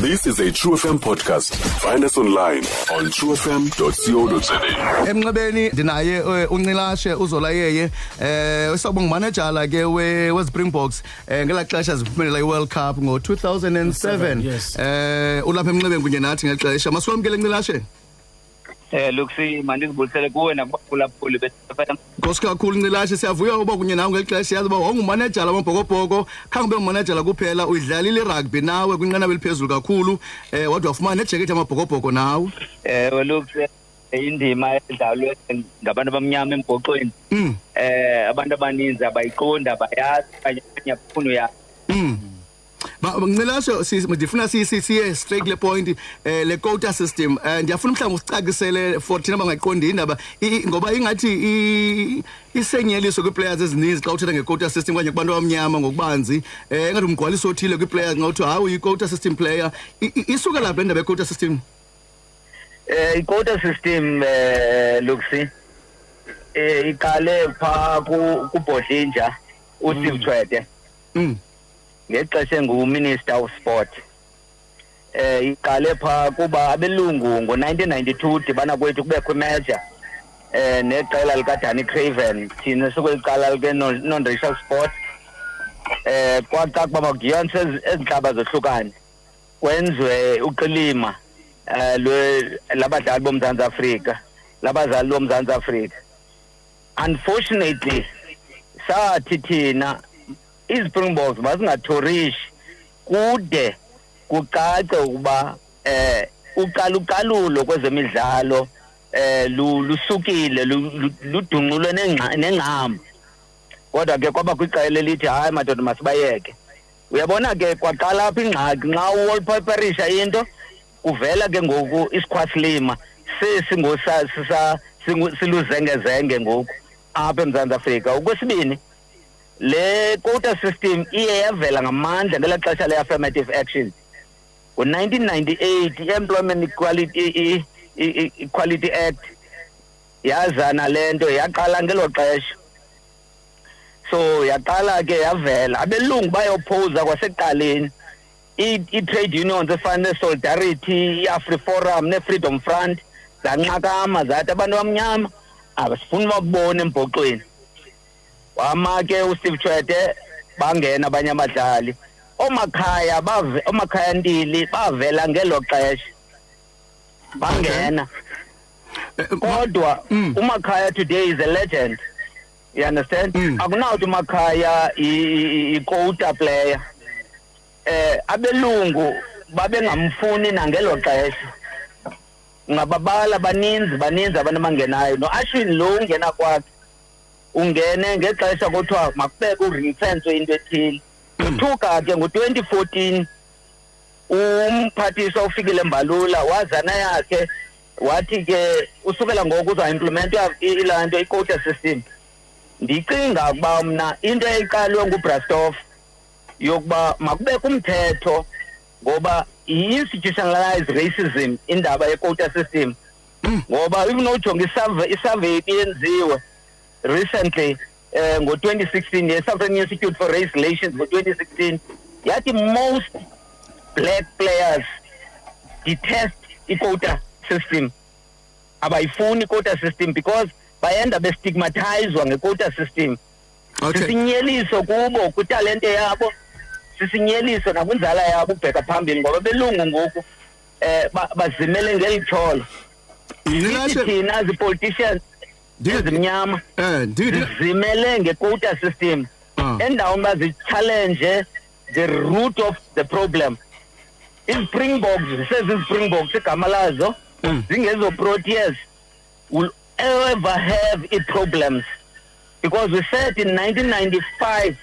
This is a True FM podcast. Find us online on truefm.co.za. Emnxebeni ndinaye eh, uNcilashe uzolayeye eh usobo ngumanejala ke we weSpringboks eh ngela xesha ziphumelela iWorld Cup ngo2007 eh ulapha emnxebeni kunye nathi ngexesha masiwamkele Ncilashe Eh Luxi mandizibulisele kuwe nakubaphulaphuli beFM. Nkosi kakhulu Ncilashe siyavuya uba kunye nawe ngeli xesha yazi uba wawungumanejala wamabhokobhoko khange ube ngumanejala kuphela uyidlalile irugby nawe kwinqanaba eliphezulu kakhulu eh wadwa wafumana nejekethi yamabhokobhoko nawe. Ewe Luxi indima edlalwe ngabantu abamnyama embhoxweni mm. eh abantu abaninzi abayiqondi abayazi kanye abafuni uyazi mm. ncelasho ndifuna siye straight le point um le quota system um ndiyafuna mhlawumbi usicakisele for thina bangayiqondi indaba ngoba ingathi isenyeliso kwii-players ezininzi xa uthetha ngequota system okanye kubantu abamnyama ngokubanzi um ingathi umgwaliso othile kwii-players xa uthiwa hawu yiquota system player isuka laphi le ndaba yequota system um iquota system um luxi um iqale phaa kubhodlinja usteve mm. chwete mm. ngexesha enguminister of sport eh iqale pha kuba abelungu ngo-1992 dibana kwethu kubekho imeja eh neqela likadani craven thina sikweli qala likenon-racial sport eh kwacaca uba makugiyonse ezintlaba zohlukane kwenziwe uqilima eh labadlali bomzantsi afrika labazali bomzantsi afrika unfortunately sathi thina izispringboks mazingathorishi kude kucace ukuba eh ucalucalulo kwezemidlalo eh lusukile ludunculwe nengcama kodwa ke kwaba kwiqela elithi hayi madoda masibayeke uyabona ke kwaqala apha ingxaki nxa uwolpaperisha into kuvela ke ngoku isikhwasilima sesi ngosa siluzengezenge ngoku apha emzantsi afrika okwesibini le quota system iye yavela ngamandla ngela xesha le-affirmative action ngo-1998 i-employment equality, equality act yazana le nto yaqala ngelo xesha so yaqala ke yavela abelungu bayophoza kwasekuqaleni ii-trade unions efana ne-solidarity i-afri forum ne-freedom front zanxakama zathi abantu abamnyama abasifuni bakubona embhoxweni wama ke usteve tshwete bangena abanye abadlali omakhaya omakhaya ntili bavela ngelo xesha bangena eh, eh, kodwa mm. umakhaya today is a legend you understand mm. akunawuthi umakhaya ikota player eh abelungu babengamfuni nangelo xesha ngababala baninzi baninzi abantu abangenayo no-ashwin lo ungena kwakhe ungene ngexesha kuthiwa makubekwe u-ring fence into ethile uthuka ke ngo-twenty fourteen umphathiswa ufikile mbalula wazana yakhe wathi ke usukela ngoku uzayimplimenta ilaa nto i-quota system ndicinga ukuba mna into eyiqalwe ngubrastof yokuba makubekho umthetho ngoba yi-institutionalized racism indaba ye-quota system hmm. ngoba even ujonga isurvey isurvey ebiyenziwe recently eh ngo-2016 ye-south african institute for race relations ngo-2016 yathi most black players detest i-quota system abayifuni i-quota system because bayenda bestigmatizwa nge-quota system okay. sisinyeliso kubo kwitalente yabo sisinyeliso nakwinzala yabo ubheka phambili ngoba belungu ngoku eh bazimele ngeli tholo ithi thina zipoliticians ezimnyama eh, zizimele ngequota system ah. endaweni uba zichallenge the root of the problem ispringboks zisezispringboks igama lazo hmm. zingezoproteas will ever have i-problems because we said in 1995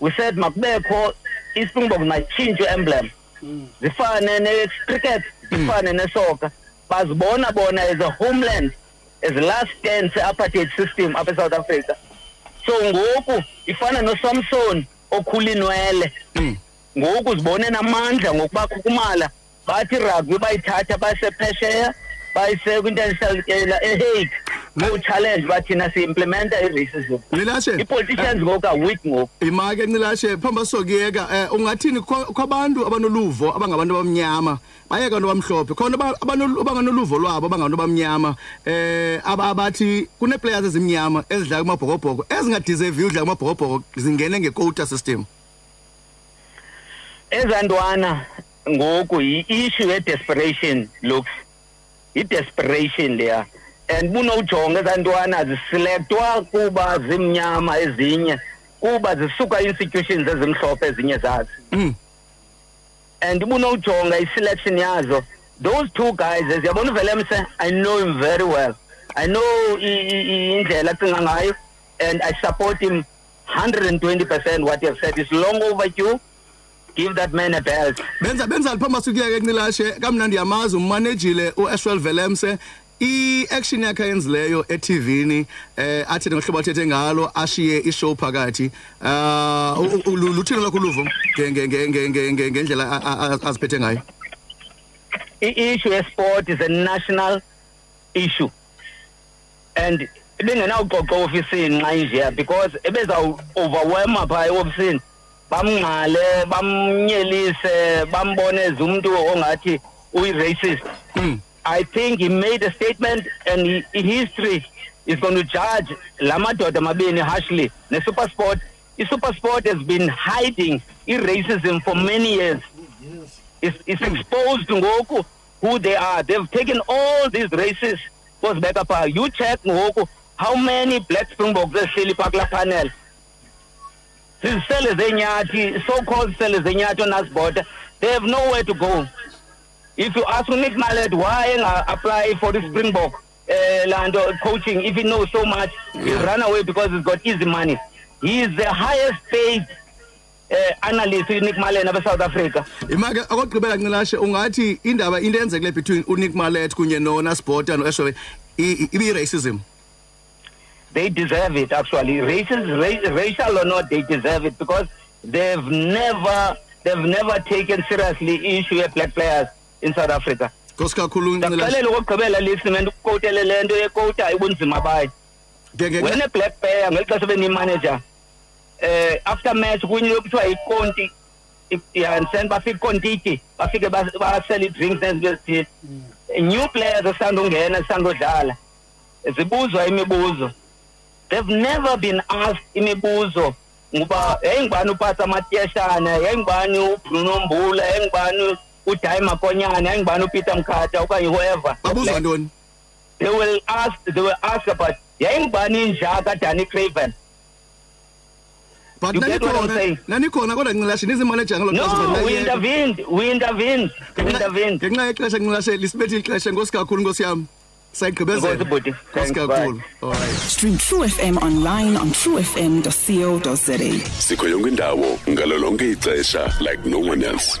we said makubekho ispringbok matshintshe emblem mm. zifane ne-cricket zifane mm. nesoka bazibona bona as a homeland as last stand se-apartheid system apha esouth africa so ngoku ifana nosamson okhulinwele mm. ngoku zibone namandla ngokuba khukumala bathi rugby bayithatha basephesheya bayise kwinternational kela ehague no challenge uba thina si-implimenta i-racism nilashe i-politicians eh, ngoku awit ngoku imake nilashe phambi basokuyeka um eh, ungathini kwabantu abanoluvo abangabantu abamnyama bayeka nto bamhlophe khona abanganoluvo lwabo abanganto bamnyama um abathi kunee-players ezimnyama ezidlala kumabhokobhoko ezingadizevi udlala kumabhokobhoko zingene nge-quota system ezantwana ngoku yi-issue ye-desperation looks yi-desperation leya and bunowujonga ezaa ntwana zisilektwa kuba zimnyama ezinye kuba zisuka institutions ezimhlophe ezinye zazi mm. and bunowujonga i-selection yazo those two guys as yabona uvele mse i know him very well i know indlela acinga ngayo and i support him 120 percent what you have said is long overdue give that man a belt benza benza liphamba sikuyeke ncilashe kamnandi yamazi umanejile uashwell velemse i-action yakhe ayenzileyo ethivini eh athethe ngohlobo athethe ngalo ashiye ishow phakathi uh luthini lakho luvo ngendlela aziphethe ngayo i-issue yesport is a national issue and bengenawuxoxa ofisini nxa injeya because ebezawuoverwhelma phaa eofisini bamngqale bamnyelise bambone as umntu ongathi uyi-racist mm. i think he made a statement and history is going to judge la madoda mabini harshly nesupersport isupersport has been hiding i-racism for many years is, is exposed ngoku who they are they've taken all these races kozibeka phaa you check ngoku how many black springboks ehleli phaa kula panel zizisele zeenyathi so called sele zeenyathi onazibota they have nowhere to go if you ask unick mallet why enga-apply for the springbok uh, laa nto coaching if he knows so much he run away because he's got easy money he is the highest paid eh analyst uNick Malen abe South Africa imake akogqibela nqilashe ungathi indaba into enzekile between uNick Malet kunye noNasbota noEshowe ibi racism They deserve it, actually. Races, race, racial or not, they deserve it because they've never, they've never taken seriously issue of black players in South Africa. nkosi kakhulu ndaqalela ukugqibela lisi mna ndikukowutele le nto yekowutayo ubunzima bayo wena black player ngeli xesha beniyimanager um eh, after match kunye yokuthiwa yikonti yandisend bafike kontiti bafike basele i-drinks nezinto ezithile new players esisanda ungena esisanda udlala zibuzwa imibuzo they've never been asked imibuzo ngoba yayingubani upasa amatyeshana yayingubani ubruno mbula yayingubani udayi makonyana yayingubani upeter mkhatha okanye whoever babuzwa ntoni they will ask they will ask about yayingubani inja kadani craven but nanikhona kodwa nxilashe nizimaneja ngelo xeshaingenxa yexesha nxilashe lisibethe ixesha nkosi kakhulu nkosi yam sayigqibezela bhuti thanks kakhulu stream true fm online on true fm co za sikho yonke indawo ngalo lonke ixesha like no one else